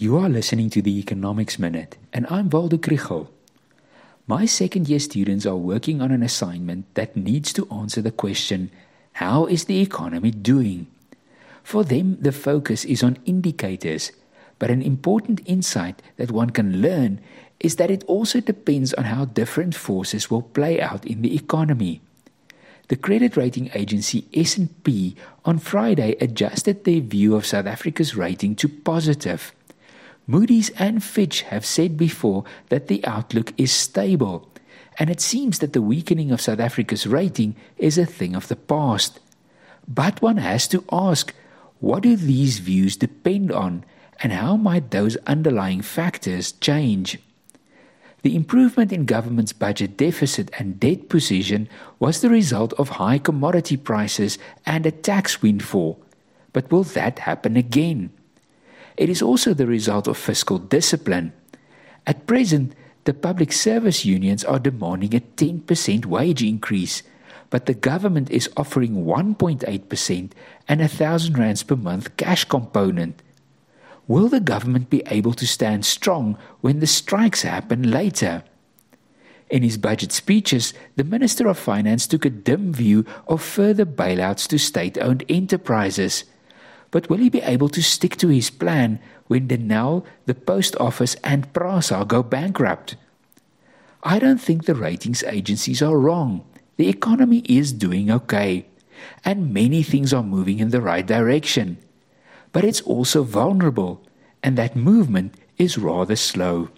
You are listening to the Economics Minute, and I'm Waldo Krugell. My second year students are working on an assignment that needs to answer the question How is the economy doing? For them, the focus is on indicators, but an important insight that one can learn is that it also depends on how different forces will play out in the economy. The credit rating agency S&P on Friday adjusted their view of South Africa's rating to positive. Moody's and Fitch have said before that the outlook is stable, and it seems that the weakening of South Africa's rating is a thing of the past. But one has to ask what do these views depend on, and how might those underlying factors change? The improvement in government's budget deficit and debt position was the result of high commodity prices and a tax windfall. But will that happen again? It is also the result of fiscal discipline. At present, the public service unions are demanding a 10% wage increase, but the government is offering 1.8% and a thousand rands per month cash component. Will the government be able to stand strong when the strikes happen later? In his budget speeches, the Minister of Finance took a dim view of further bailouts to state owned enterprises. But will he be able to stick to his plan when Denel, the post office, and Prasa go bankrupt? I don't think the ratings agencies are wrong. The economy is doing okay, and many things are moving in the right direction. But it's also vulnerable, and that movement is rather slow.